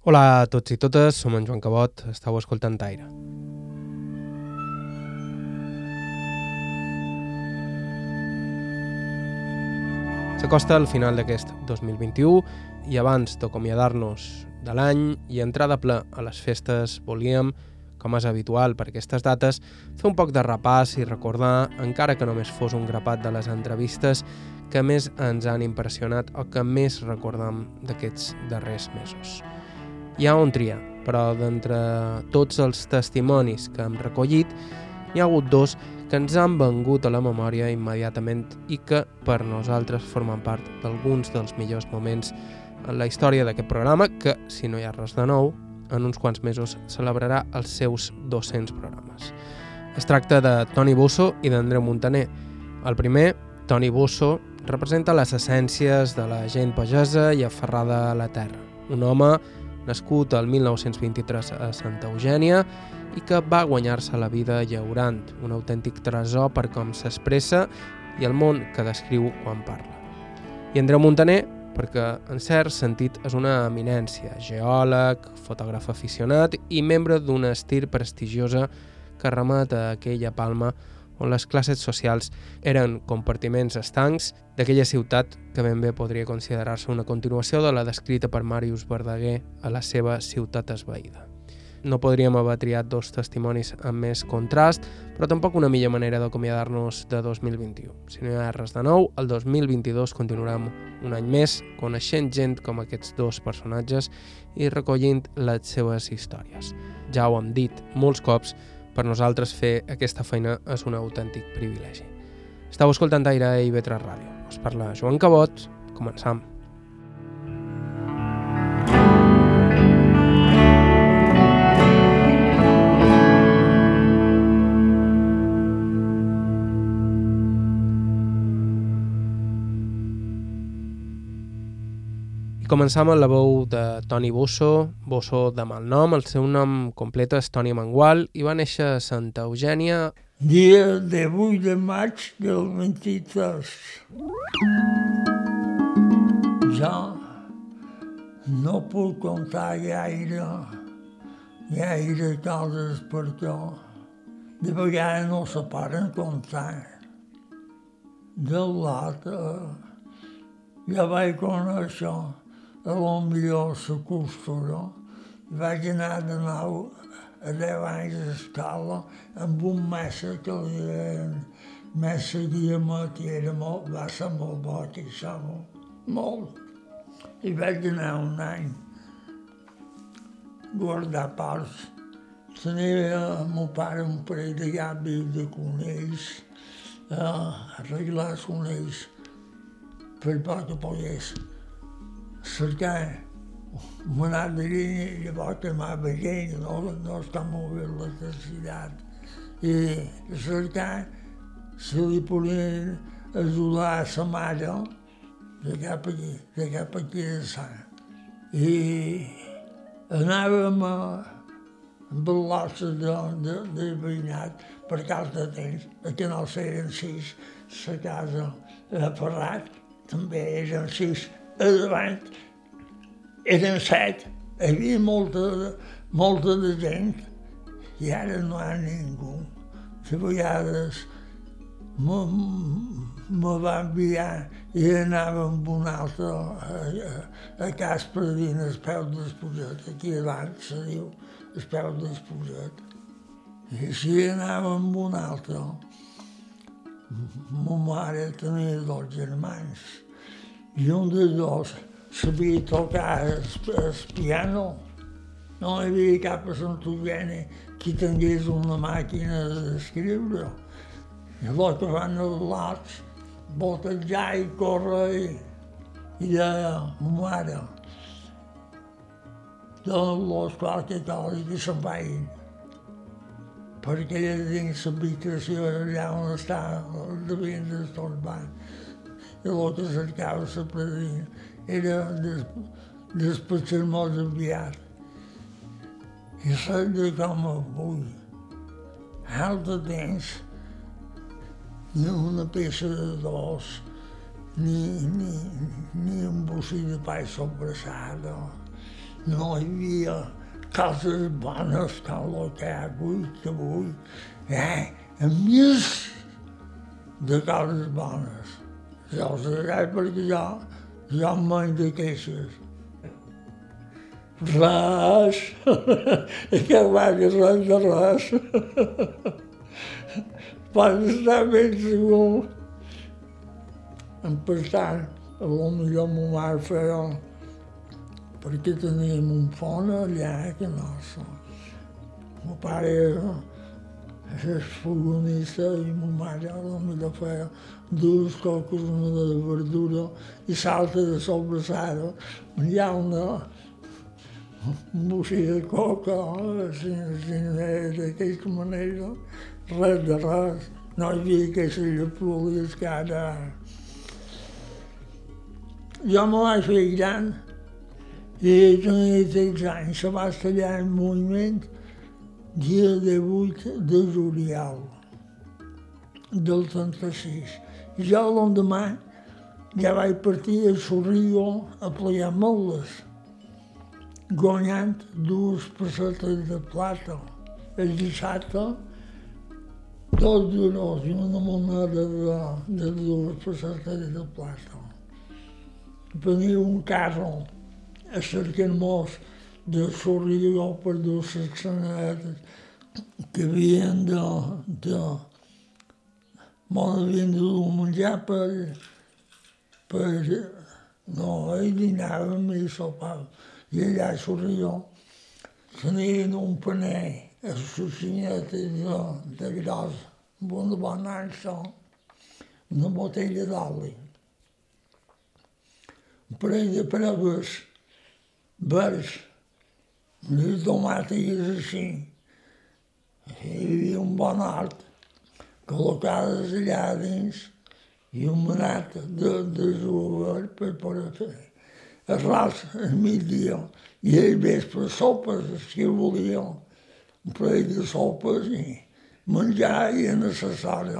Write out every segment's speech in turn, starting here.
Hola a tots i totes, som en Joan Cabot, estàu escoltant Aire. S'acosta al final d'aquest 2021 i abans d'acomiadar-nos de l'any i entrar de ple a les festes volíem, com és habitual per aquestes dates, fer un poc de repàs i recordar, encara que només fos un grapat de les entrevistes que més ens han impressionat o que més recordam d'aquests darrers mesos. Hi ha un triar, però d'entre tots els testimonis que hem recollit, n'hi ha hagut dos que ens han vengut a la memòria immediatament i que per nosaltres formen part d'alguns dels millors moments en la història d'aquest programa que, si no hi ha res de nou, en uns quants mesos celebrarà els seus 200 programes. Es tracta de Toni Bosso i d'Andreu Montaner. El primer, Toni Bosso, representa les essències de la gent pagesa i aferrada a la terra. Un home nascut el 1923 a Santa Eugènia i que va guanyar-se la vida llaurant, un autèntic tresor per com s'expressa i el món que descriu quan parla. I Andreu Montaner, perquè en cert sentit és una eminència, geòleg, fotògraf aficionat i membre d'una estir prestigiosa que remet a aquella palma on les classes socials eren compartiments estancs d'aquella ciutat que ben bé podria considerar-se una continuació de la descrita per Màrius Verdaguer a la seva ciutat esvaïda. No podríem haver triat dos testimonis amb més contrast, però tampoc una millor manera d'acomiadar-nos de 2021. Si no hi ha res de nou, el 2022 continuarem un any més coneixent gent com aquests dos personatges i recollint les seves històries. Ja ho hem dit molts cops, per nosaltres fer aquesta feina és un autèntic privilegi. Estau escoltant Aire i Vetra Ràdio. Us parla Joan Cabot. Començam. Començam amb la veu de Toni Bosso, Bosso de malnom, el seu nom complet és Toni Mangual i va néixer a Santa Eugènia... Dia de 8 de maig del 23. Ja no puc contar gaire, gaire coses perquè de vegades no se paren comptar. Del l'altre ja vaig conèixer a lo millor la. Vaig anar de nou a 10 anys d'escola amb un mestre que li deien mestre Guiamet i era molt, va ser molt bo, això molt, molt. I vaig anar un any guardar parts. Tenia el meu pare un parell de llavis de conills, eh, arreglar els conills per poc que pogués cercar una altra línia i llavors m'ha veient, no, no està molt bé l'electricitat. I cercar se li podien ajudar a sa mare de cap aquí, de cap aquí de sang. I anàvem a, amb l'ossa de, de, de veïnat per cas de temps, que no eren sis, la casa a Ferrat també eren sis a davant eren set, hi havia molta, molta de gent i ara no hi ha ningú. De vegades me, va enviar i anava amb un altre a, a, a cas per dir el peu d'esposet, aquí davant se diu el peu d'esposet. I així anava amb un altre. Ma mare tenia dos germans i un dels dos sabia tocar el piano. No hi havia cap a Sant Eugeni qui tingués una màquina d'escriure. Allò que van els lots, voltejar i córrer i, i deia, mare, dona-los qualque cosa que se'n vagin perquè allà dins l'habitació allà on està devien d'estorbar i el que cercava la padrina era des, despatxar molt aviat. I saps de com avui, altre temps, ni una peça de dos, ni, ni, ni un bocí de pa sobrassada, no hi havia cases bones com el que hi ha avui, que avui hi ha més de cases bones. Ho sé perquè ja, ja em menys de queixes. Res, que va dir res de res. Pots estar ben segur. En passant, a lo millor ma mare feia perquè teníem un font allà que no so. El era fogonista i ma mare a lo millor feia dues coques, una de verdura i salta de sobrassada. Hi ha una, un bocí de coca, així, així d'aquesta manera, res de res. No hi havia aquestes llaprulies que ara... Jo me vaig fer gran i tenia 16 anys, se va estallar en moviment dia 18 de juliol del 36. I jo l'endemà ja vaig partir a Sorrio a plegar moles, guanyant dues pessetes de plata. El dissabte, dos duros i una moneda de, de dues pessetes de plata. Venia un carro a cercar-nos de Sorrio per dues saxonetes que havien de, de M'ho havien de dur a menjar per, per... No, ell dinàvem i sopàvem. I allà a Sorrió tenien un paner a sucineta de, de gros, amb una bona ansa, una botella d'oli, un parell de proves verds, de tomàtiques així. Hi havia un bon art col·locades allà dins i un manat de, de jugador per poder fer arròs al migdia i al vespre sopes, si volia, un parell de sopes i menjar i necessari.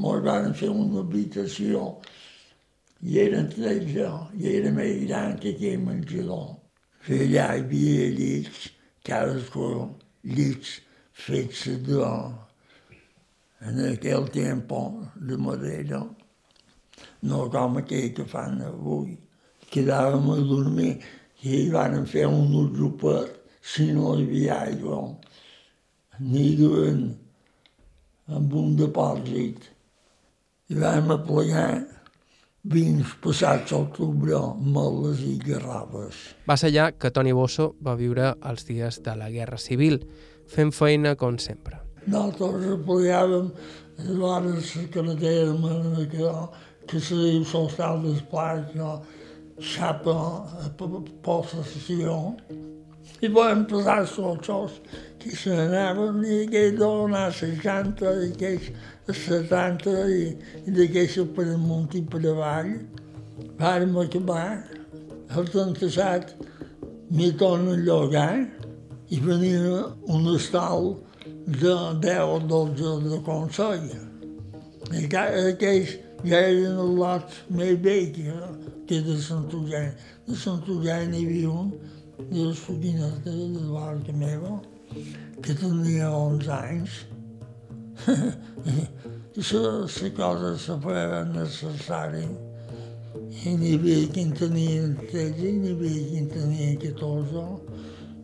Ens van fer una habitació i eren tretze, i era més gran que aquell menjador. I allà hi havia llits, cadascú llits fets de, en aquell temps de madera, no com aquell que fan avui. Quedàvem a dormir i van fer un grupet si no hi havia aigua. N'hi duen amb un depòsit. I vam aplegar vins passats octubre, moles i garraves. Va ser allà que Toni Bosso va viure els dies de la Guerra Civil, fent feina com sempre. Nosaltres aplegàvem llavors la carretera que, que se diu solstal d'esplai, que xapa a possessió. I vam posar els xos que se n'anaven i aquell dona anar a 60 i aquells a 70 i, i d'aquells per amunt i per avall. Vàrem acabar el 37 m'hi tornen llogar i venia un estal de 10 o 12 de Consell. I aquells ja eren els lots més vells que de Sant Eugeni. De Sant Eugeni hi havia un de les foquines de, de l'Arca meva, que tenia 11 anys. I la cosa se feia necessari. I n'hi havia qui en tenia 13, i n'hi havia qui en tenia 14.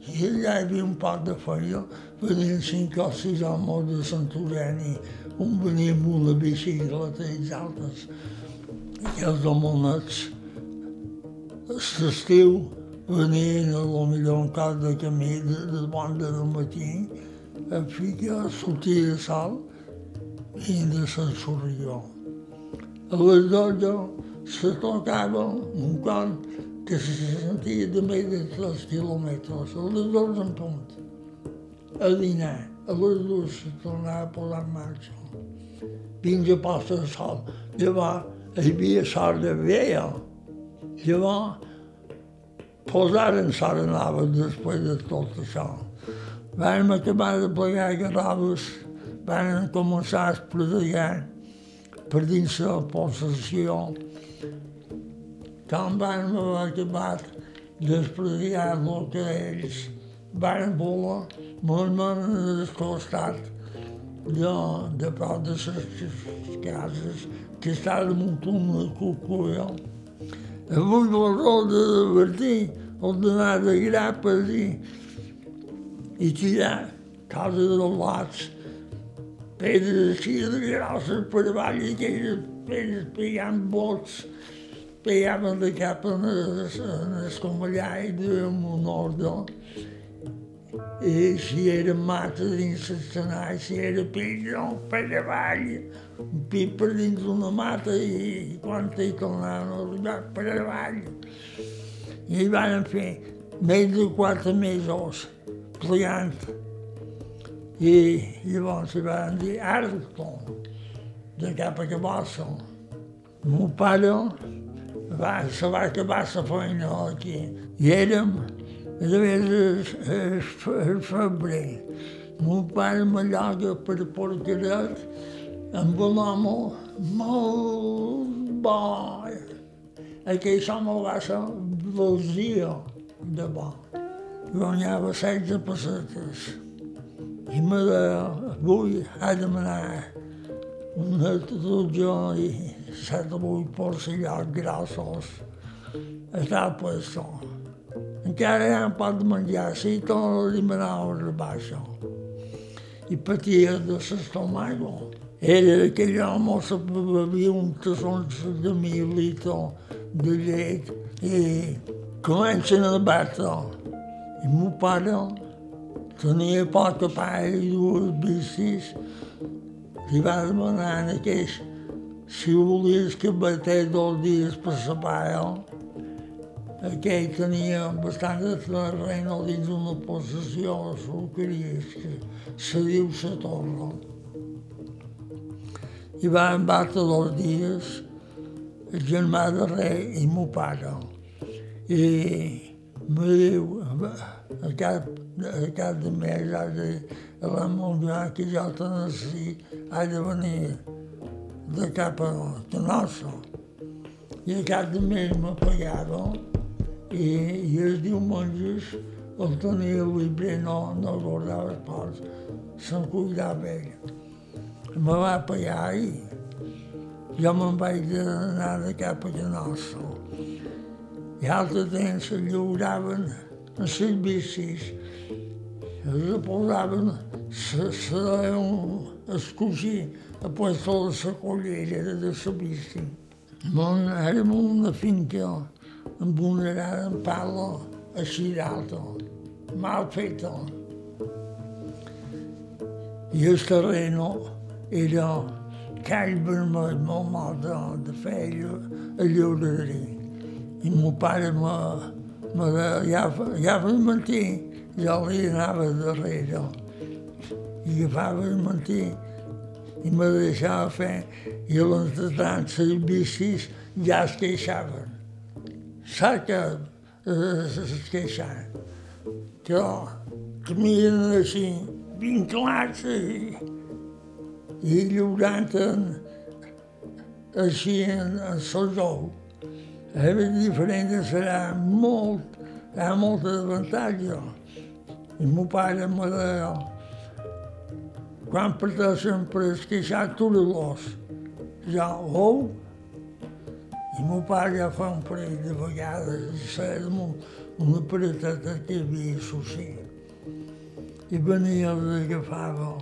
Allà hi havia un poc de feina, venien cinc o sis homes de Sant Eugeni, un venia amb una bicicleta i els altres. I els homonets, l'estiu, venien a lo millor un cap de camí de, de bon del matí, a ficar, sortir de sol i de Sant Sorrió. A les dotze se tocava un cor sentia de més de 3 quilòmetres, a les dotze en punt, a dinar. A les dues se tornava a posar en marxa. Fins a posta de sol. Llavors hi havia sort de veia. Llavors posaren sort nova després de tot això. Vam acabar de plegar garraves, van començar a espredegar per dins la possessió. Haver acabat després hi ha el que ells. Van voler, molt m'han descostat. De, de prop de les cases que està damunt una cuculla. Avui la roda de Bertí, el d'anar de grapes i, i tirar casa de lats, pedres així de grosses per avall i aquelles pedres pegant bots, pegaven de cap en l'escomallà i duien un ordre i si era mata dins l'escenari, si era pillo per avall, un pi per dins una mata i quan hi tornaven a arribar per avall. I hi van fer més de quatre mesos plegant. I llavors hi van dir Arton, de cap a Cabassa. El meu pare va, se va acabar la feina aquí. I érem de vegades el febrer. Mon pare m'allarga per Porqueret amb un home molt bo. Aquell home va ser dia de bo. Guanyava 16 pessetes. I me avui ha de demanar una tutja i set o vuit porcellars grossos. Està puesto encara ja no pot menjar, si tot li manava la baixa. I patia de l'estomago. Era aquell home que bevia un tassons de mil litres de llet i comencen a batre. I meu pare tenia poca pa i dues bicis. Li va demanar en aquells si volies que batés dos dies per paia aquell tenia bastant de terreny dins d'una possessió sucries que se diu la torre. I van batre dos dies el germà de rei i meu pare. I me diu, a cap, a cap de mes de a la que jo te ha de venir de cap a Canossa. I a cap de mes me pagava i, i els diumenges el tenia llibre, no, no guardava pas, se'n cuidava ell. Me va pagar i jo me'n vaig anar de cap a Canossa. I altre temps se lliuraven en les bicis, els posaven, se, se deien escogir a puesto de la collera de la bici. Érem una finca amb una gran pala així d'alta, mal feta. I el terreno era call vermell molt mal de, de fer a lliureria. I meu pare me, me ja, ja va mentir, jo li anava darrere. I agafava el mentir i me deixava fer i l'entretant les bicis ja es queixaven saca es queixar. Que caminen així, vinclats i, i lliurant en, així en, en el ou. És diferent, serà molt, hi ha molta avantatge. I meu pare me deia, quan parteixen per esqueixar l'os, ja ou i meu pare ja fa un parell de vegades i sabem una pareteta que hi havia a Socí. I venia i l'agafava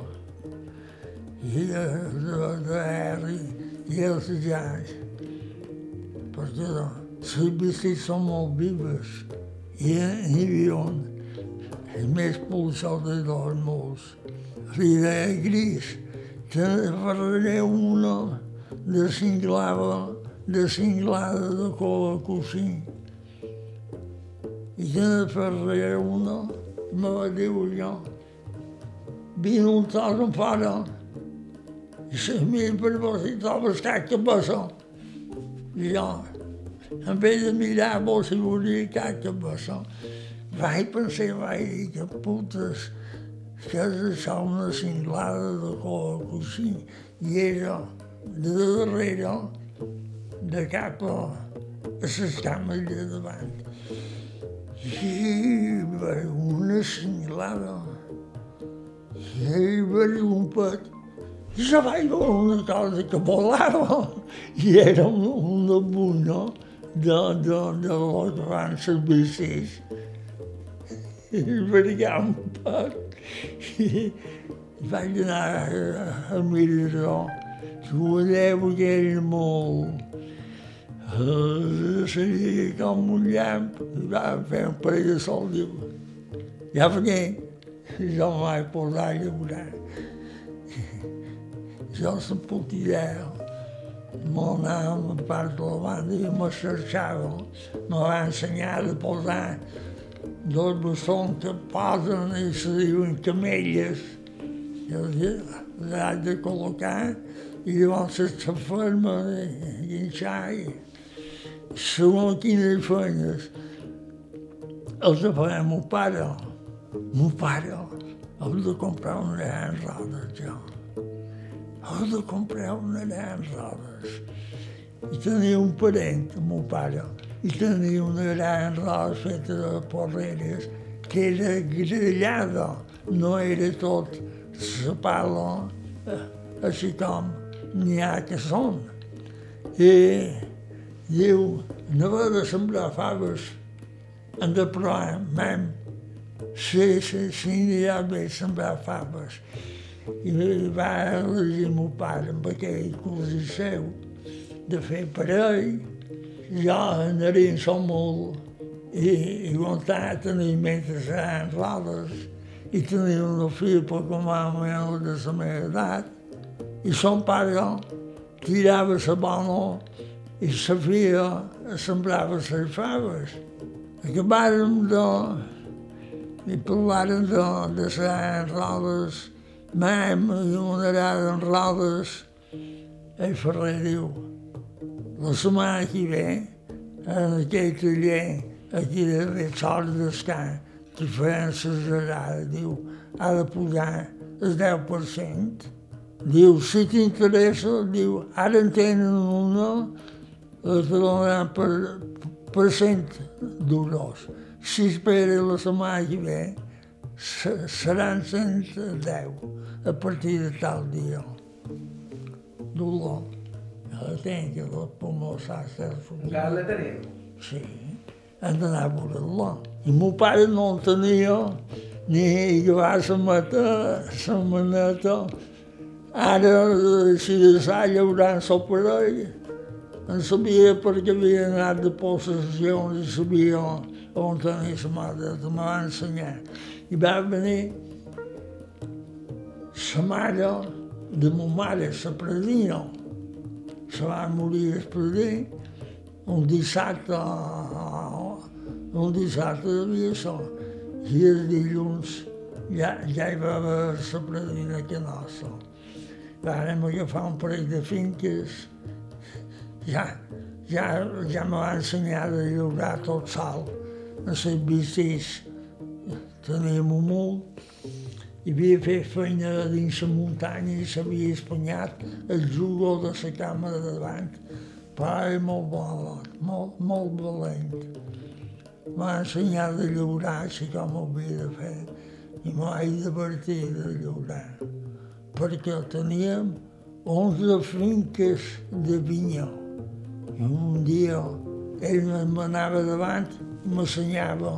i de, de, de Harry i els llans. Perquè les bicis són molt vives i n'hi havia un, el més polsat de dos molts. Li deia gris, te faré una de cinglava de cinglada de cola cosí. I se ne faré una, me va dir jo. Vine un tros en fora, i se mira per i trobes que passa. I jo, en vez de mirar vos i volia que passa, vaig pensar, vaig dir que putes, és això una cinglada de cosí. I era de darrere de cap a les cames de davant. i una assenyalada. I va un pet i se veure una cosa que volava i era una buna de, de, de les servir sis. I veia un pet vaig anar a, a mirar-ho. Ho veieu que era molt seria com un llamp, va fer un parell de sol, diu, ja venir, jo em vaig posar a llaurar. Jo se'n puc dir, m'anava a part de la banda i me cercava, me va ensenyar a posar dos bastons que posen i se diuen camelles. Jo les haig de col·locar i llavors se ferma i enxai segons quines feines els de fer meu pare. Meu pare, heu de comprar una gran rodes, jo. Heu de comprar gran rodes. I tenia un parent, meu pare, i tenia una gran roda feta de porreres que era grellada, no era tot la pala, eh, així com n'hi ha que són. I diu, no va de sembrar faves, hem de provar, mem, si, si, si n'hi ha bé sembrar faves. I va elegir meu pare amb aquell cosí seu de fer per ell. Jo anaré en som molt i, aguantar tenir mentre seran rodes i tenir una filla per com a de la meva edat. I son pare tirava la bona i sabia, semblava les faves. Acabàrem de... i parlàrem de, de les rodes, mem i una en rodes. I Ferrer diu, la setmana que ve, en aquell taller, aquí de Retsol d'Escar, que les arades, diu, ha de pujar el 10%. Diu, si t'interessa, diu, ara en tenen una es donaran per, per cent d'euros. Si espera la setmana que ve, seran 110 a partir de tal dia. Dolor. Ja la teniu? Sí. Hem d'anar a veure-la. I meu pare no el tenia, ni que va la mata, la maneta. Ara, si de sa llaurant parell, en sabia perquè havia anat de possessions i sabia on tenia la mare, me va ensenyar. I va venir la mare de ma mare, la predina. Se va morir el predí un dissabte, un dissabte devia ser. I els dilluns ja, ja hi va haver la predina que nostra. Vàrem agafar un parell de finques ja, ja, ja me va ensenyar a llaurar tot sol. A ser bistís teníem un molt, i havia fet feina dins la muntanya i s'havia espanyat el jugo de la cama de davant. Era molt bo, molt, molt valent. M'ha ensenyat a llaurar així com ho havia de fer i m'ho vaig divertir de llaurar perquè teníem 11 finques de vinyó un dia ell m'anava davant i m'assenyava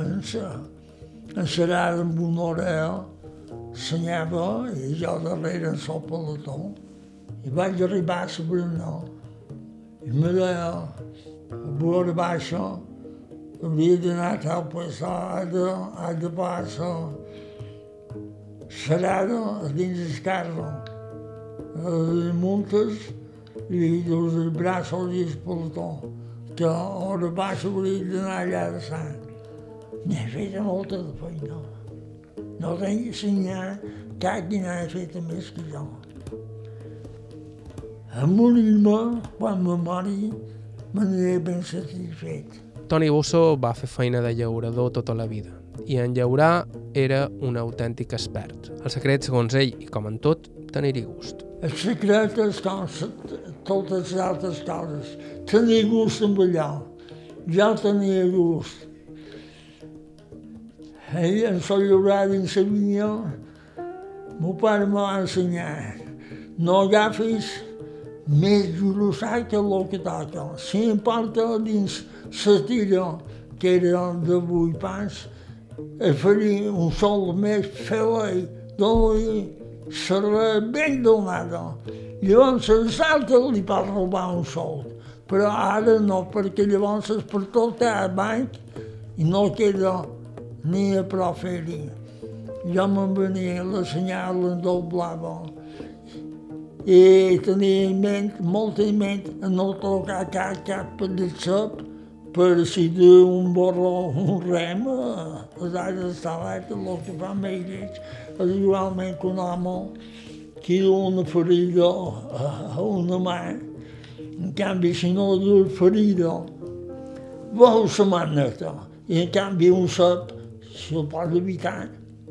en sa, encerada amb una orella, assenyava i jo darrere en sol pelató. I vaig arribar a la Brunó i me deia, a veure baixa, havia d'anar a tal passar, ha de, ha de passar serada dins el carro. Eh, muntes i els braços i el pelotó, que a hora baixa hauria d'anar allà de sang. N'he fet molta de feina. No qui n'ha fet més que jo. A morir-me, quan me mori, me n'aniré ben satisfet. Toni Busso va fer feina de llaurador tota la vida i en llaurar era un autèntic expert. El secret, segons ell, i com en tot, tenir-hi gust. El secret és com totes les altres coses. Tenir gust amb allò. Jo tenia gust. Ell en sol llaurar dins la vinya, meu pare me va ensenyar. No agafis més jurossat que el que toca. Si em porta dins la tira, que era de vuit pans, a fer un sol més fel·li, dona-li serà ben donada. Llavors salta li pot robar un sol, però ara no, perquè llavors per tot el banc i no queda ni a prou fer-hi. Jo me'n venia la senyal en doblava i tenia en ment, molt en ment, a no tocar cap, cap de sap per si d'un borró un rem, les aires estel·lars, el que fa amb ells, és igualment que un home que du una ferida a una mà, en canvi si no du ferida, veu la maneta, i en canvi un sap, si el pot evitar,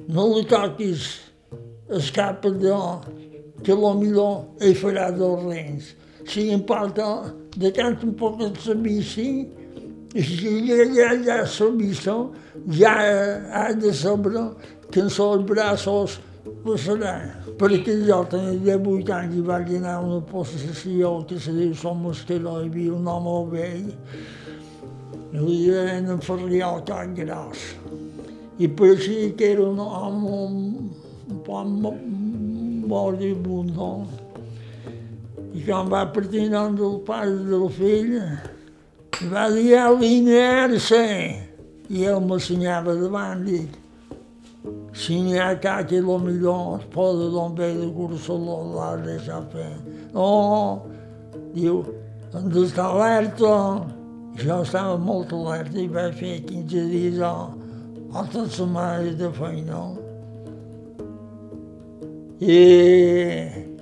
no li toquis el cap de que millor ell farà dos rens. Si em porta de tant un poc bici, i si ja, ja, ja s'ha vist, ja ha de saber que en els braços passarà. Perquè jo tenia 18 anys i vaig anar a una possessió que se diu Som Esteló, hi havia un home vell, i li deien en Ferriol tan gros. I que era un home un, un poc moribund, no? I quan va partir nom del pare del fill, va dir a alinear-se. I ell m'assenyava davant, dic, si n'hi ha que lo millor es posa d'on ve de Cursaló, l'ha de deixar fer. No, diu, hem d'estar alerta. Jo estava molt alerta i vaig fer 15 dies o, tota setmana de feina. I,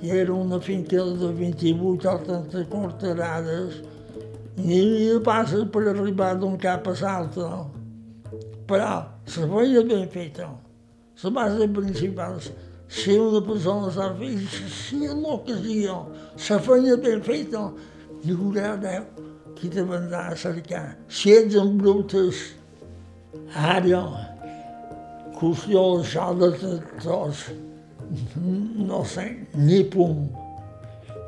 i era una finca de 28 o 30 quarterades n'hi havia passes per arribar d'un cap a l'altre. Però la feina ben feta, la base principal, si una persona s'ha fet, si l'ocasió, la feina ben feta, hi haurà Déu qui te vendrà a cercar. Si ets en brutes, qüestió d'això de tots, no sé, ni pum,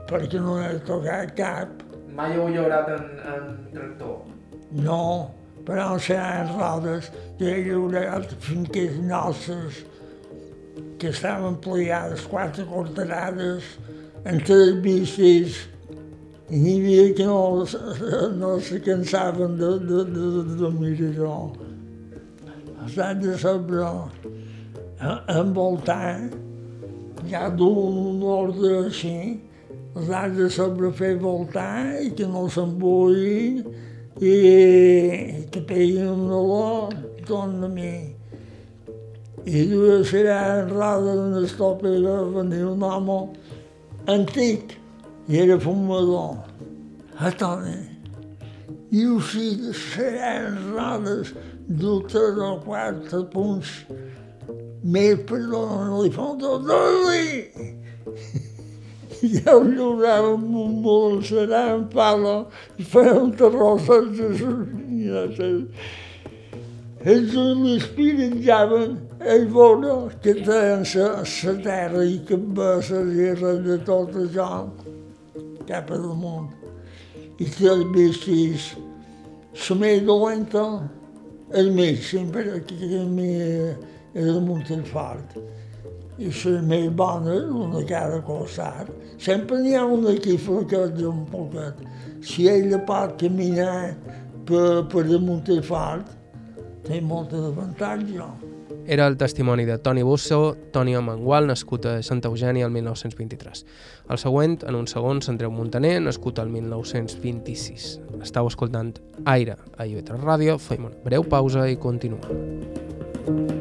perquè no he tocat cap. Mai heu llaurat en, en tractor? No, però seran rodes de llaurat finques nostres que estaven plegades quatre quarterades en tres bicis i n'hi havia que no, no se cansaven de, de, de, de, de mirar. S'han de saber envoltar ja d'un ordre així, els has de saber fer voltar i que no s'embulli i que pegui un olor, torna a mi. I duia serà en roda d'una estopa i va venir un home antic i era fumador. A Toni. I així seran rodes d'un tres o quatre punts me perdonano li fanno dolly ja ho llurava amb un molt serà en pala i feia un terrós sense sortir ells l'espírit javen ell veure que tenen la terra i que va la guerra de tot això cap al món i té els vestis la més dolenta el mig sempre que mi era el fort. I les més bones, una cada costat. Sempre n'hi ha una aquí flaquet un poquet. Si ella pot caminar per, per damunt el fort, té molt d'avantatge. Era el testimoni de Toni Busso, Toni Mangual, nascut a Santa Eugènia el 1923. El següent, en un segon, Andreu Montaner, nascut el 1926. Estau escoltant Aire a IB3 Ràdio, fem una breu pausa i continuem.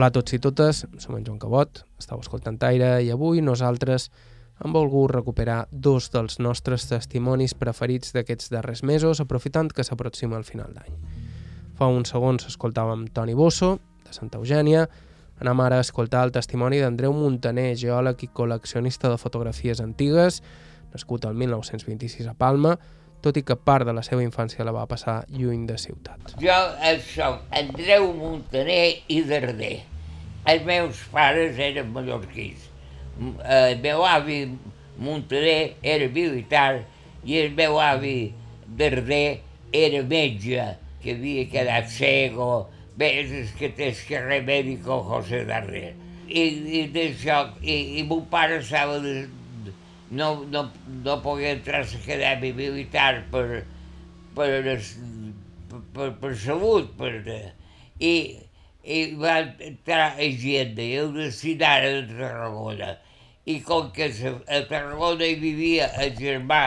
Hola a tots i totes, som en Joan Cabot, estàu escoltant Aire i avui nosaltres han volgut recuperar dos dels nostres testimonis preferits d'aquests darrers mesos, aprofitant que s'aproxima el final d'any. Fa uns segons escoltàvem Toni Bosso, de Santa Eugènia, anem ara a escoltar el testimoni d'Andreu Montaner, geòleg i col·leccionista de fotografies antigues, nascut el 1926 a Palma, tot i que part de la seva infància la va passar lluny de ciutat. Jo soc Andreu Montaner i Darder. Els meus pares eren mallorquins. El meu avi Montaner era militar i el meu avi Darder era metge, que havia quedat cego. Bé, és que té el carrer mèdico José Darder. I, i d'això, i, i mon pare estava de, no, no, no podia entrar a l'acadèmia militar per, per, per, per salut, per, i, i va entrar a Higienda i el destinaren a Tarragona. I com que a Tarragona hi vivia el germà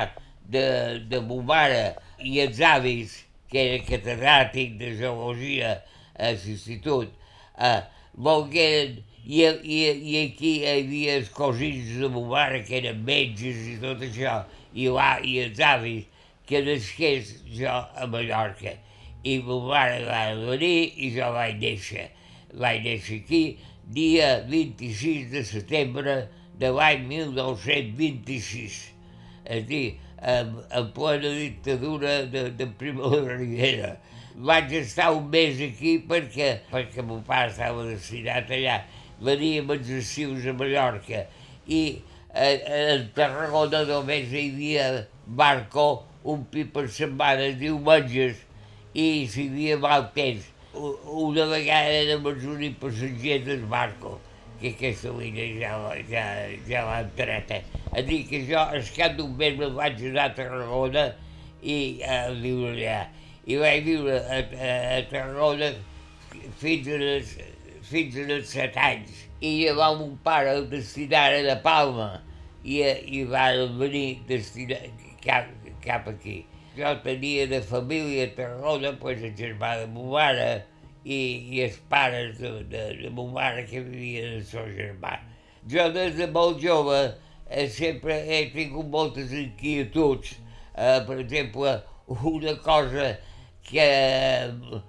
de, de mare i els avis, que era catedràtic de geologia a l'institut, eh, volgueren i, i, i aquí hi havia els cosins de mon mare que eren metges i tot això, i, va, i els avis, que nasqués jo a Mallorca. I mon mare va venir i jo vaig néixer. Vaig néixer aquí dia 26 de setembre de l'any 1926. És a dir, en, en plena dictadura de, de Primo de Rivera. Vaig estar un mes aquí perquè, perquè mon pare estava destinat allà veníem estius a Mallorca i a, a Tarragona només hi havia barco un pi per setmana, diumenges, i si hi havia mal temps. Una vegada érem els únics passatgers del barco, que aquesta línia ja, ja, ja l'ha entreta. A dir que jo, al cap d'un mes, me'n vaig anar a Tarragona i a viure allà. I vaig viure a, a, a Tarragona fins a les fins als set anys i llavors mon pare el destinaren a Palma i, i van venir destinar, cap, cap aquí. Jo tenia de família a Tarragona, pues, el germà de mon mare i, i els pares de, de, de mon mare que vivien el seu germà. Jo des de molt jove eh, sempre he tingut moltes inquietuds. Eh, per exemple, una cosa que eh,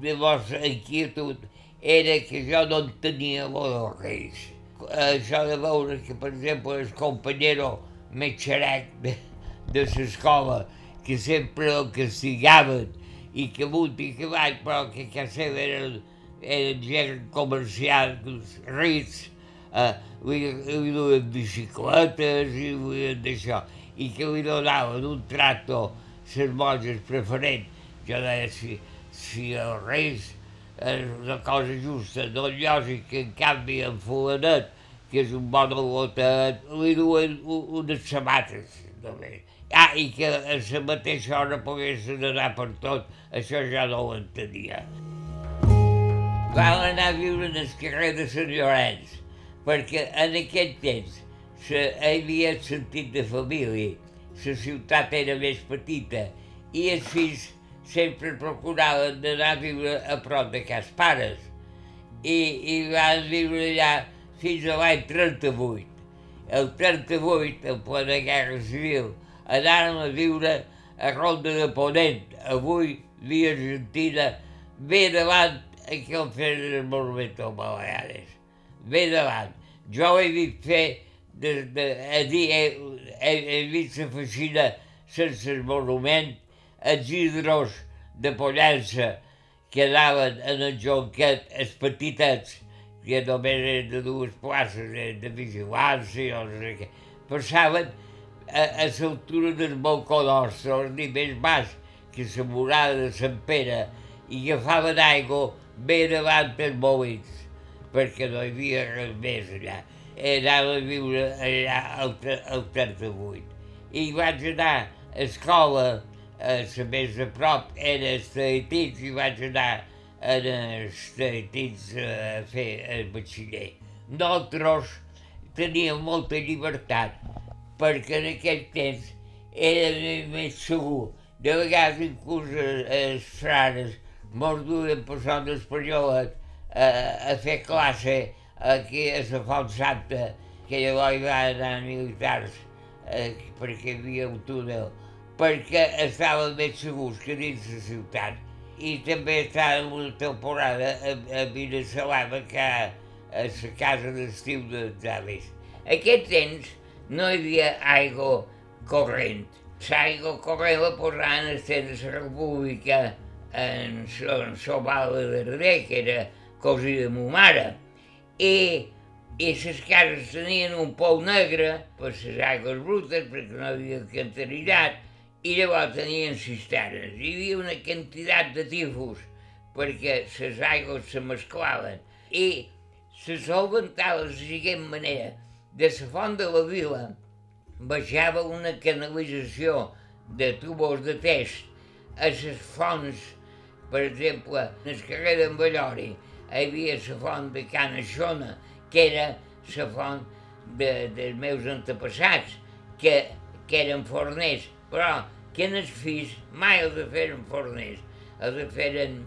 de vostra inquietud era que jo no entenia lo dels reis. Això de veure que, per exemple, el companyero més de, de l'escola, que sempre el castigaven i que amunt i que avall, però que a casa seva eren, eren gent comercials rics, eh, li, li duien bicicletes i li d'això, i que li donaven un tracto les monges preferent. Jo deia, si, si els reis és una cosa justa, no lògic que en canvi en fulanet, que és un bon al·lotet, li duen unes sabates només. Ah, i que a la mateixa hora poguessin anar per tot, això ja no ho entenia. Vam anar a viure en el carrer de Sant Llorenç, perquè en aquell temps se, havia sentit de família, la ciutat era més petita, i els fills sempre procuraven d'anar a viure a prop de cas pares i, i van viure allà fins a l'any 38. El 38, en plena guerra civil, anàrem a viure a Ronda de Ponent, avui via Argentina, bé davant aquí al fer del Monumento Baleares. Bé davant. Jo he vist fer, de, de, a dir, he, he, he vist la faixina sense el monument, els hidros de Pollença que anaven en el jonquet, els petitets, que només eren de dues places, de vigilància no sé què, passaven a, a l'altura del balcó nostre, al nivell baix, que la murada de Sant Pere, i agafaven aigua bé davant dels molins, perquè no hi havia res més allà. I anava a viure allà al, al 38. I vaig anar a escola la més a prop era Estaitins i vaig anar a Estaitins a fer el batxiller. Nosaltres teníem molta llibertat perquè en aquell temps era més segur. De vegades inclús els frares mos duien son d'Espanyolet a, a fer classe aquí a la Font Santa, que llavors hi va anar militars eh, perquè hi havia un túnel, perquè estaven més segurs que dins la ciutat. I també estava una temporada a, a Vilassalava, que a la casa d'estiu dels avis. Aquest temps no hi havia aigua corrent. L'aigua corrent la posaven a la República en, Sobal de Darder, que era cosí de ma mare. I, i les cases tenien un pou negre per les aigües brutes, perquè no havia cantaritat, i llavors tenien cisternes. Hi havia una quantitat de tifus perquè les aigües se mesclaven. I se solventava de la següent manera. De la font de la vila baixava una canalització de tubos de test a les fonts per exemple, en el carrer d'en Ballori hi havia la font de Can Aixona, que era la font de, dels meus antepassats, que, que eren forners, però que en els fills mai els feren forners, els feren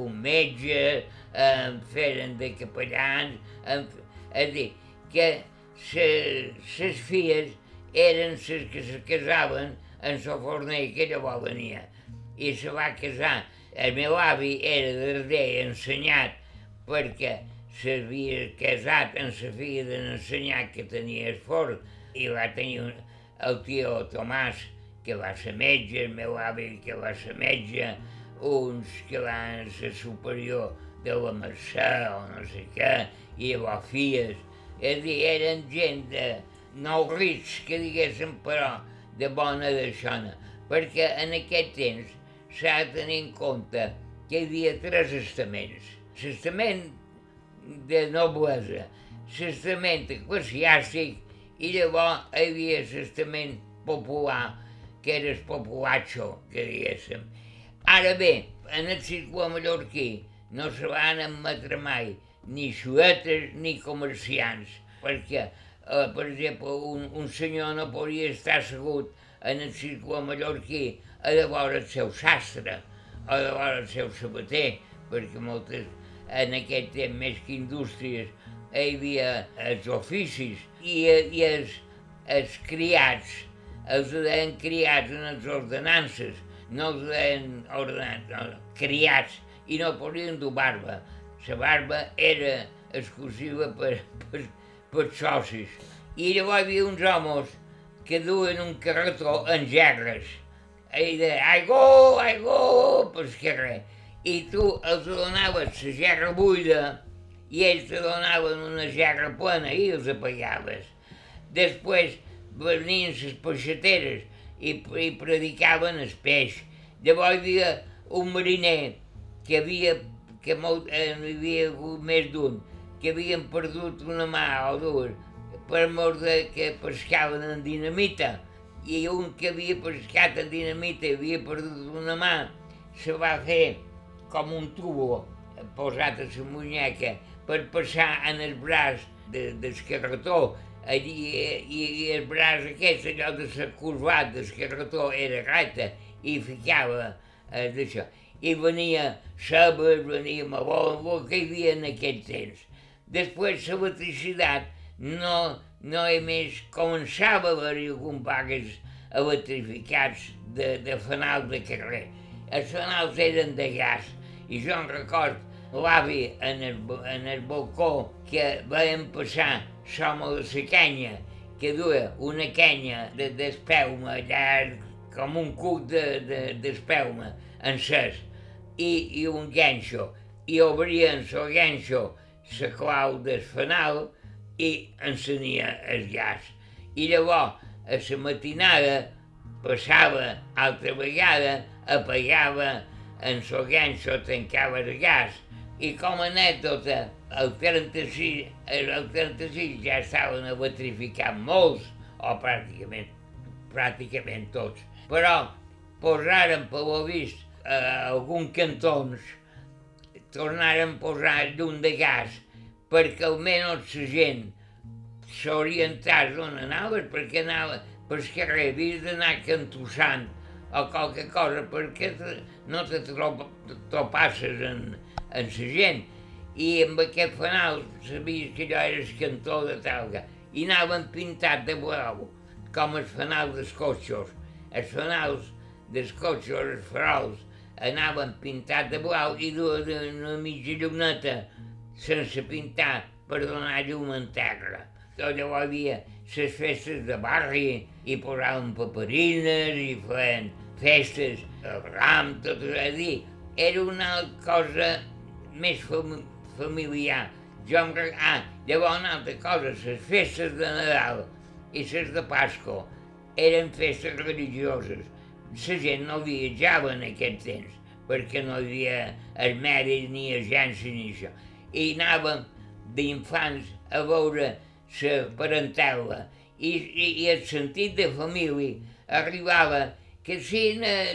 un metge, eh, feren de capellans, en, és a dir, que les filles eren les que se casaven en el forner que llavors venia i se va casar. El meu avi era darder ensenyat perquè s'havia casat amb la filla de l'ensenyat que tenia el forn i va tenir un, el tio Tomàs que va ser metge, el meu avi que va ser metge, uns que van ser superior de la Mercè o no sé què, i llavors filles. És a dir, eren gent de nou rics, que diguéssim, però de bona deixona, perquè en aquest temps s'ha de tenir en compte que hi havia tres estaments. L'estament de noblesa, l'estament eclesiàstic i llavors hi havia l'estament popular, que era el populatxo, que diguéssim. Ara bé, en el circuit mallorquí no se van admetre mai ni xuetes ni comerciants, perquè, eh, per exemple, un, un senyor no podia estar assegut en el circuit mallorquí a de veure el seu sastre, a de veure el seu sabater, perquè moltes, en aquest temps més que indústries, hi havia els oficis i, i els, els criats, els deien criats en les ordenances, no els deien ordenats, no, criats, i no podien dur barba. La barba era exclusiva per, per, per socis. I llavors hi havia uns homes que duen un carretó en gerres, i de aigó, aigó, pues que res. I tu els donaves la gerra buida i ells te donaven una gerra plena i els apagaves. Després venien les peixateres i, i predicaven el peix. Llavors hi havia un mariner que havia, que molt, eh, hi havia hagut més d'un, que havien perdut una mà o dues per mort de que pescaven en dinamita i un que havia pescat en dinamita i havia perdut una mà, se va fer com un tubo posat a la munyeca per passar en el braç de, del carretó allí, i, i el braç aquest, allò de la curvat del carretó, era recta i ficava eh, d'això. I venia ceba, venia meló, el que hi havia en aquell temps. Després l'electricitat no, no he més començava a haver-hi algun pagues electrificats de, de fanals de carrer. Els fanals eren de gas i jo em record l'avi en, el, en el balcó que veiem passar l'home de la canya que duia una canya d'espelma de, llarg com un cuc d'espelma de, de, encès i, i un ganxo i obrien el ganxo la clau del fanal i encenia el gas. I llavors, a la matinada, passava altra vegada, apagava en el ganxo, tancava el gas, i com a anècdota, el 36, el 36 ja estaven electrificats molts, o pràcticament, pràcticament tots. Però posaren, per lo vist, a alguns cantons, tornaren a posar llum de gas, perquè almenys la gent s'orientàs on anaves, perquè anava pel carrer, havies d'anar cantussant o qualque cosa perquè no te topasses en, en la gent. I amb aquest fanal sabies que allò era el cantó de tal. i anaven pintats de blau, com els fanals dels cotxos. Els fanals dels cotxos, els farols, anaven pintats de blau i duen una mitja lluneta sense pintar per donar llum en terra. Tot hi havia les festes de barri i posaven paperines i feien festes, el ram, tot és a dir, era una cosa més familiar. Jo em... Ah, llavors una altra cosa, les festes de Nadal i les de Pasco eren festes religioses. La gent no viatjava en aquest temps, perquè no hi havia mèrit ni agència ni això. I anàvem d'infants a veure la parentela i, i, i el sentit de família arribava que si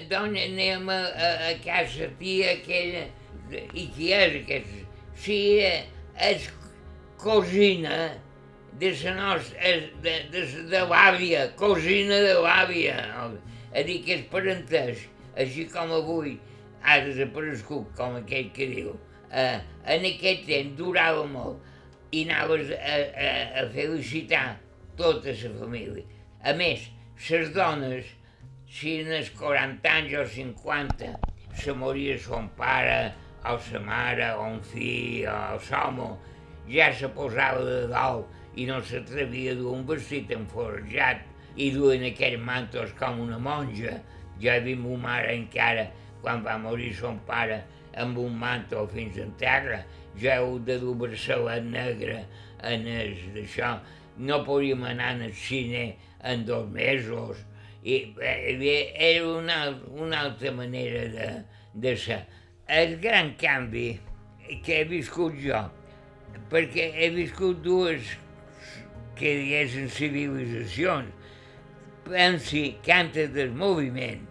dona anem a, a, a casa tia aquella, i qui és aquest? Si és cosina de la nostra, de, de, de l'àvia, cosina de l'àvia, a dir que és parentès, així com avui ha desaparegut, com aquell que diu. Eh, en aquest temps durava molt i anaves a, a, a felicitar tota la família. A més, les dones, si en els 40 anys o 50 se moria son pare, o sa mare, o un fill, o l'home, ja se posava de dalt i no s'atrevia a dur un vestit enforjat i duien aquells mantos com una monja. Ja he vist ma mare encara, quan va morir son pare, amb un manto fins en terra, ja heu de dur braçalet negre en el d'això. No podíem anar al cine en dos mesos. I era una, una altra manera de, de ser. El gran canvi que he viscut jo, perquè he viscut dues que diguessin civilitzacions. Pensi que antes del moviment,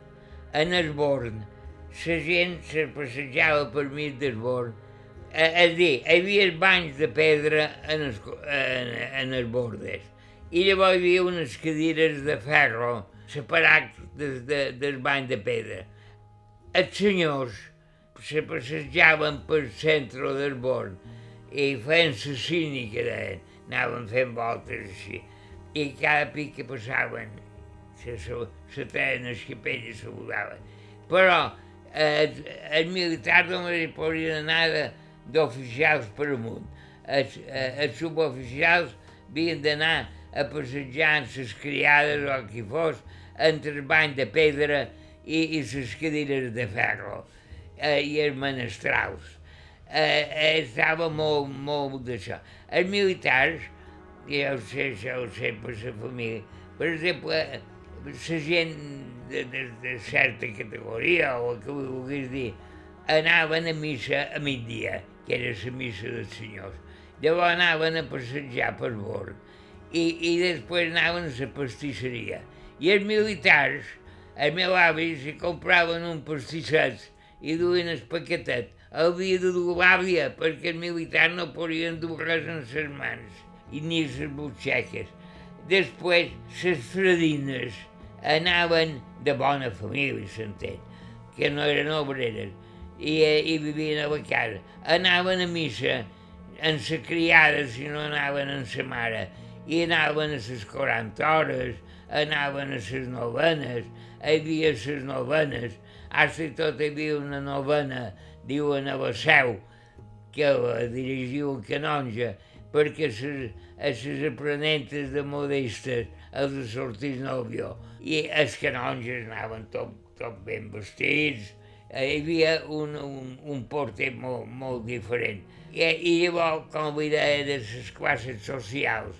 en el Born, la gent se passejava per mig del Born, és dir, hi havia banys de pedra en els, en, en els bordes i llavors hi havia unes cadires de ferro separats des, de, del bany de pedra. Els senyors se passejaven pel centre del born i feien la cínica, deien, anaven fent voltes així. I cada pic que passaven, se, se, se treien els capells i se volaven. Però eh, els militars només hi podien anar d'oficials per amunt. Els, eh, els suboficials havien d'anar a passejar amb les criades o el que fos entre el bany de pedra i, i les cadires de ferro eh, i els menestrals eh, eh, estava molt, molt d'això. Els militars, ja ho sé, ja ho sé per la família, per exemple, la gent de, de, de certa categoria, o el que vulguis dir, anaven a missa a migdia, que era la missa dels senyors. Llavors anaven a passejar per bord i, i després anaven a la pastisseria. I els militars, el meu avi, si compraven un pastisset i duien el paquetet havia de dur l'àvia perquè els militars no podien dur res en les mans i ni les butxeques. Després, les fredines anaven de bona família, s'entén, que no eren obreres, i, eh, i vivien a la casa. Anaven a missa en sa criada si no anaven en sa mare, i anaven a les 40 hores, anaven a les novenes, hi havia les novenes, i tot hi havia una novena diuen a la seu, que la dirigiu el canonge, perquè a les aprenentes de modestes els sortís nòvio. I els canonges anaven tot, tot ben vestits, hi havia un, un, un porter molt, molt diferent. I, I llavors, com vull dir, de les classes socials,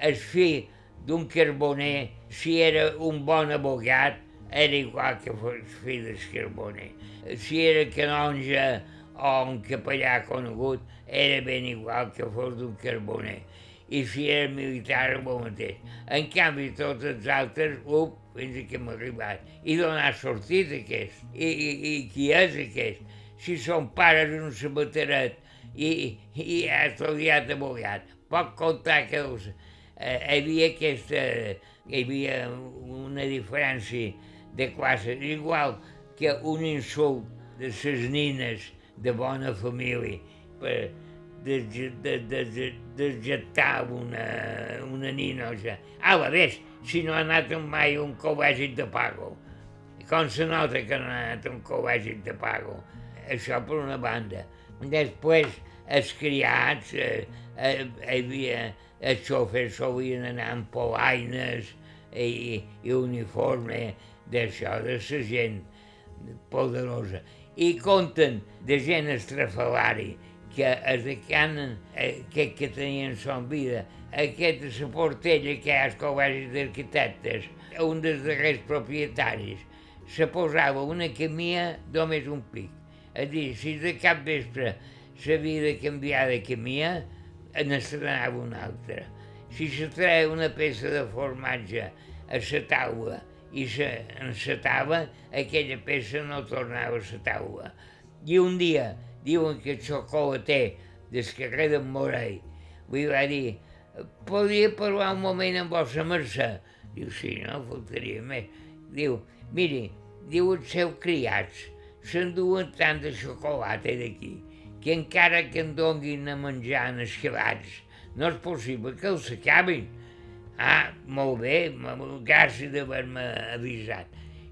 el fill d'un carboner, si era un bon abogat, era igual que fos fill del carboner si era canonge o un capellà conegut, era ben igual que fos d'un carboner. I si era militar, el mateix. En canvi, tots els altres, up, fins que hem arribat. I d'on ha sortit aquest? I, i, i qui és aquest? Si son pares un sabateret i, i ha estudiat abogat, pot contar que els, eh, hi havia aquesta, hi havia una diferència de classes, igual que un insult de ses nines de bona família, per, desjectar una, una ninoja. A la vez, si no ha anat mai un col·legi de pago. Com se nota que no ha anat un col·legi de pago. Això per una banda. Després, els criats, eh, eh, havia, els xofers solien anar amb polaines i, i uniforme d'això, de la gent poderosa. I conten de gent estrafalari, que es decanen, eh, que, que tenien son vida. Aquest és la portella que hi ha col·legi d'arquitectes, un dels darrers propietaris, se posava una camia només un pic. A dir, si de cap vespre s'havia de canviar de camia, n'estrenava una altra. Si se treia una peça de formatge a la taula i s'encetava, aquella peça no tornava a la taula. I un dia diuen que el xocolater del carrer d'en Morell li va dir podria parlar un moment amb vostra mercè? Diu, sí, no, faltaria més. Diu, miri, diu els seus criats, s'enduen tant de xocolata d'aquí, que encara que en donguin a menjar en esquilats, no és possible que els acabin. Ah, molt bé, gràcies d'haver-me avisat.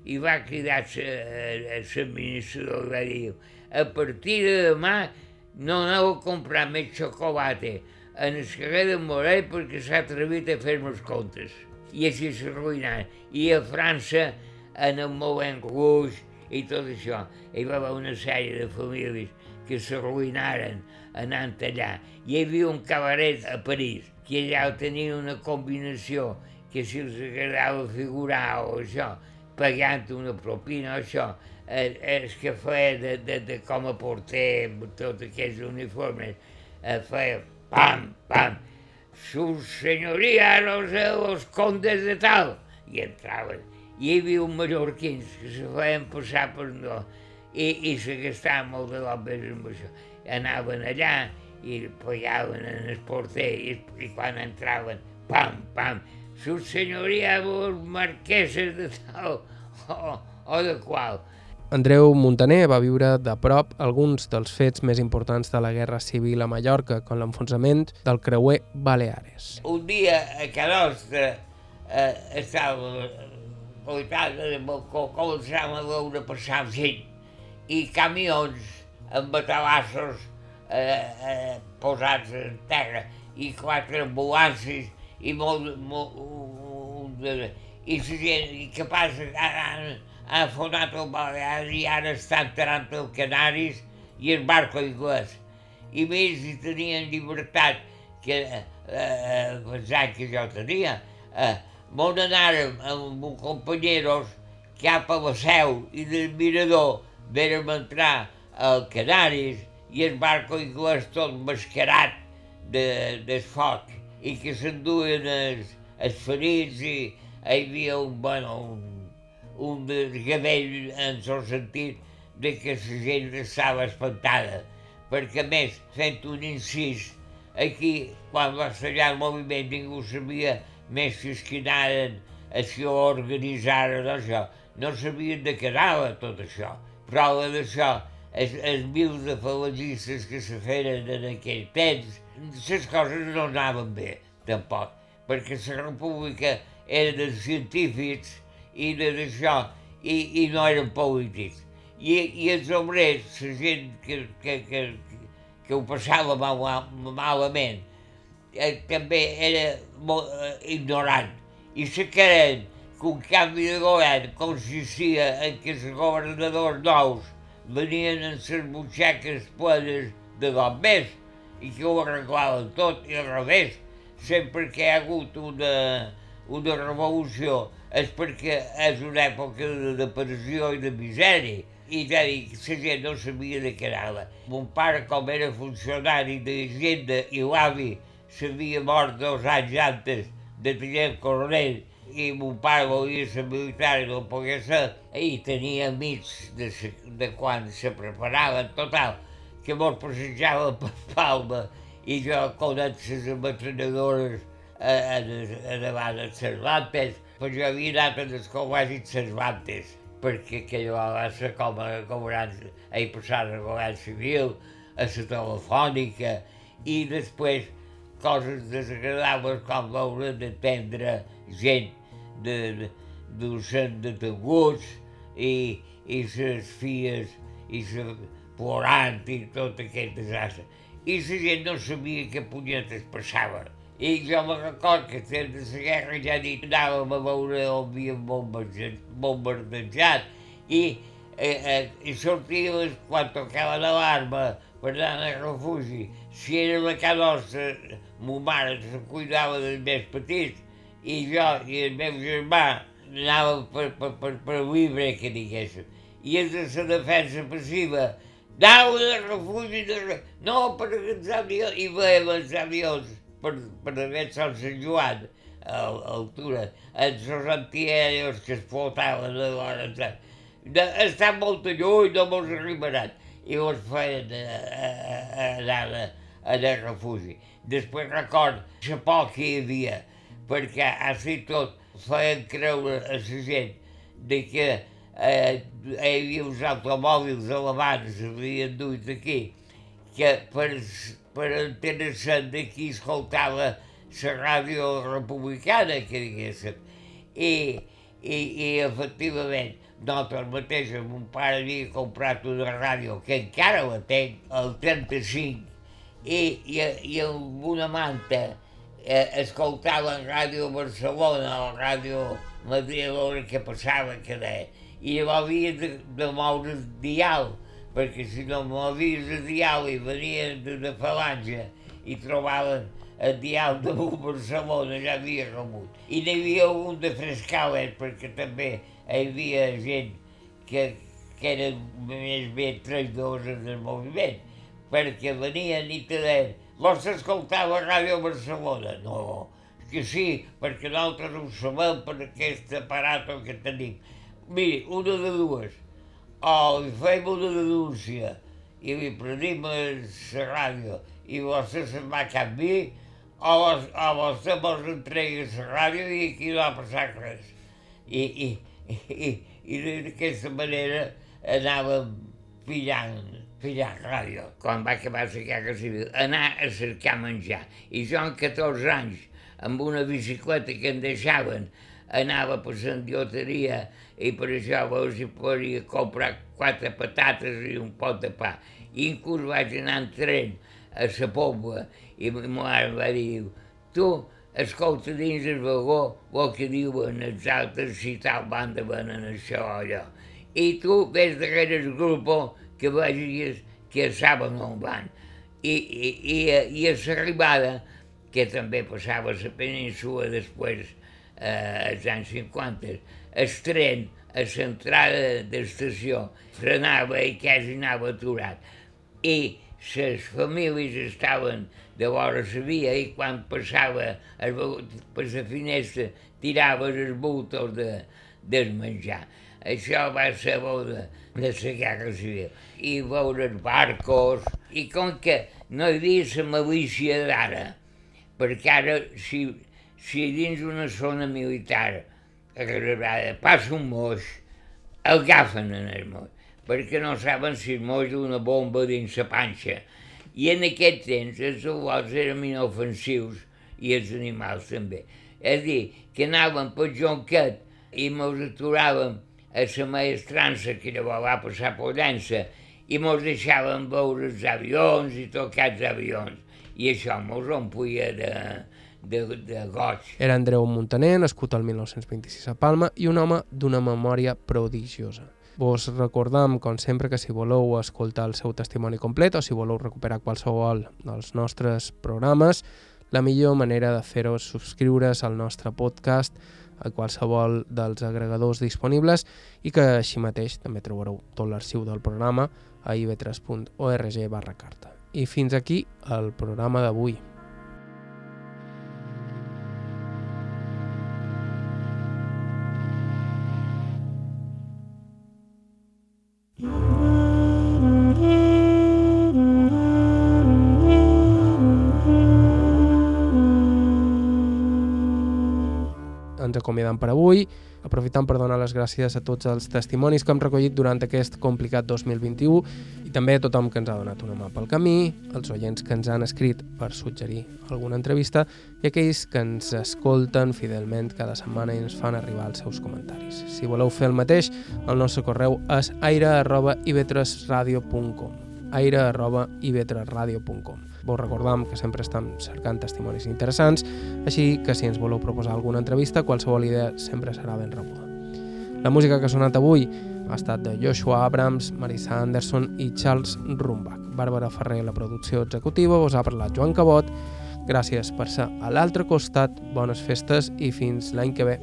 I va cridar l'administrador i va dir, a partir de demà no aneu a comprar més xocolata en el carrer de Morell perquè s'ha atrevit a fer-me els comptes. I així s'arruïnaran. I a França, en el Moulin Rouge i tot això, hi va haver una sèrie de famílies que s'arruïnaren anant allà. Hi havia un cabaret a París, que allà tenien una combinació que si els agradava figurar o això, pagant una propina o això, el, el que feia de, de, de com a porter tots aquests uniformes, eh, feia pam, pam, su senyoria los, los condes de tal, i entraven. I hi havia un mallorquins que se feien passar per no, i, i se gastaven molt de l'obres amb això. Anaven allà i pagaven en el porter i, i quan entraven, pam, pam, su senyoria vos marqueses de tal o, o de qual. Andreu Montaner va viure de prop alguns dels fets més importants de la Guerra Civil a Mallorca, com l'enfonsament del creuer Baleares. Un dia a Can Nostra eh, estava voltada de balcó, començàvem a veure passar gent i camions amb batalassos eh, eh, posats en terra i quatre ambulàncies i molt, molt, molt i i què passa? Han, han fonat el Balear i ara estan enterrant el Canaris i el barco anglès. I més, si tenien llibertat, que eh, pensant que jo tenia, eh, m'on anàrem amb uns companyeros cap a la seu i del mirador vèrem entrar al Canaris i el barco anglès tot mascarat de, de foc i que s'enduen els, els ferits i hi havia un, bueno, un, un desgavell en el sentit de que la gent estava espantada, perquè més, fent un incís, aquí, quan va estallar el moviment, ningú sabia més si es quedaren si ho organitzaren això. No sabien de què anava tot això. Prova d'això, els, els mils de falangistes que se feren en aquell temps, les coses no anaven bé, tampoc, perquè la república era de científics i de d'això, i, i no eren polítics. I, i els obrers, la gent que, que, que, que ho passava mal, malament, eh, també era molt eh, ignorant. I se queren que un canvi de govern consistia en que els governadors nous venien en les butxaques plenes de bombers i que ho arreglaven tot i al revés. Sempre que hi ha hagut una, una revolució és perquè és una època de depressió i de misèria. I ja dic, la gent no sabia de què anava. Mon pare, com era funcionari d'Hisenda i l'avi s'havia mort dos anys antes de tinent coronel i pare volia ser militar i no pogués ser, i tenia amics de, se, de quan se preparaven, total, que mos passejava per Palma i jo conec les ametranadores a, a, a davant de Cervantes, però jo havia anat a les col·legis Cervantes, perquè aquella va ser com a, com abans he passat al govern civil, a la telefònica, i després coses desagradables com veure d'atendre gent de, de, docent detinguts i, i les filles i les plorant i tot aquest desastre. I la gent no sabia què punyetes passava. I jo me record que des de la guerra ja dit anàvem a veure on havien bombardejat i, eh, eh, i sortíem quan tocava l'alarma per anar al refugi. Si era la casa nostra, ma mare se cuidava dels més petits i jo i el meu germà anàvem per, per, per, per viure, que diguéssim. I és de la defensa passiva. Anàvem de refugi, de... no per els avions, i veiem els avions per, per haver Sant Sant Joan, a, a altura, els antiaeros que es flotaven a l'hora. Està molt lluny, no mos arribaran. I mos feien anar a, a, a refugi. Després record la por que hi havia, perquè així tot feien creure a la gent de que eh, hi havia uns automòbils alemanys que havien duit aquí, que per, per entendre-se'n d'aquí escoltava la ràdio republicana, que diguéssim. I, i, i efectivament, nosaltres mateixos, mon pare havia comprat una ràdio, que encara la tenc, el 35, i, i, i amb una manta eh, escoltaven Ràdio Barcelona o Ràdio Madrid a veure què passava que deia. I llavors havia de, de moure's dial, perquè si no movies el dial i venien d'una falange i trobaven el dial de Barcelona, ja havia rebut. I n'hi havia un de Frescales, perquè també hi havia gent que, que eren més bé traïdors del moviment, perquè venien i te deien vols escoltar la ràdio Barcelona? No, que sí, perquè nosaltres ho sabem per aquest aparat que tenim. Miri, una de dues, o li fem una denúncia i li prenim la ràdio i vostè se'n va a canvi, o, o vostè mos entregui la ràdio i aquí no va passar res. I, i, i, i d'aquesta manera anàvem pillant pillar ràdio, quan va acabar la guerra civil, anar a cercar menjar. I jo amb 14 anys, amb una bicicleta que em deixaven, anava per la dioteria i per això veus si podia comprar quatre patates i un pot de pa. I inclús vaig anar en tren a la Pobla i ma mare va dir, tu escolta dins el vagó el que diuen els altres si tal banda venen això o allò. I tu ves darrere el grup que vegis que saben on van. I, i, i, i a l'arribada, que també passava a la península després, eh, als anys 50, el tren a l'entrada de l'estació frenava i quasi anava aturat. I les famílies estaven de vora la via i quan passava el, per la finestra tiraves els bultos de, del menjar. Això va ser bo de la guerra civil. I veure els barcos, i com que no hi havia la malícia d'ara, perquè ara si, si dins una zona militar agradada passa un moix, el agafen en el moix, perquè no saben si el moix d'una bomba dins la panxa. I en aquest temps els soldats eren inofensius i els animals també. És a dir, que anàvem per Jonquet i mos aturàvem a la maestrança que llavors va passar per Llença i mos deixaven veure els avions i tocar els avions. I això mos omplia de, de, de goig. Era Andreu Montaner, nascut el 1926 a Palma i un home d'una memòria prodigiosa. Vos recordam, com sempre, que si voleu escoltar el seu testimoni complet o si voleu recuperar qualsevol dels nostres programes, la millor manera de fer-ho és subscriure's al nostre podcast a qualsevol dels agregadors disponibles i que així mateix també trobareu tot l'arxiu del programa a ib3.org barra carta. I fins aquí el programa d'avui. Acomiadant per avui, aprofitant per donar les gràcies a tots els testimonis que hem recollit durant aquest complicat 2021 i també a tothom que ens ha donat una mà pel camí, els oients que ens han escrit per suggerir alguna entrevista i aquells que ens escolten fidelment cada setmana i ens fan arribar els seus comentaris. Si voleu fer el mateix, el nostre correu és aire.ivetresradio.com aire.ivetresradio.com Vos recordam que sempre estem cercant testimonis interessants, així que si ens voleu proposar alguna entrevista, qualsevol idea sempre serà ben rebuda. La música que ha sonat avui ha estat de Joshua Abrams, Marissa Anderson i Charles Rumbach. Bàrbara Ferrer, la producció executiva, vos ha parlat Joan Cabot. Gràcies per ser a l'altre costat, bones festes i fins l'any que ve.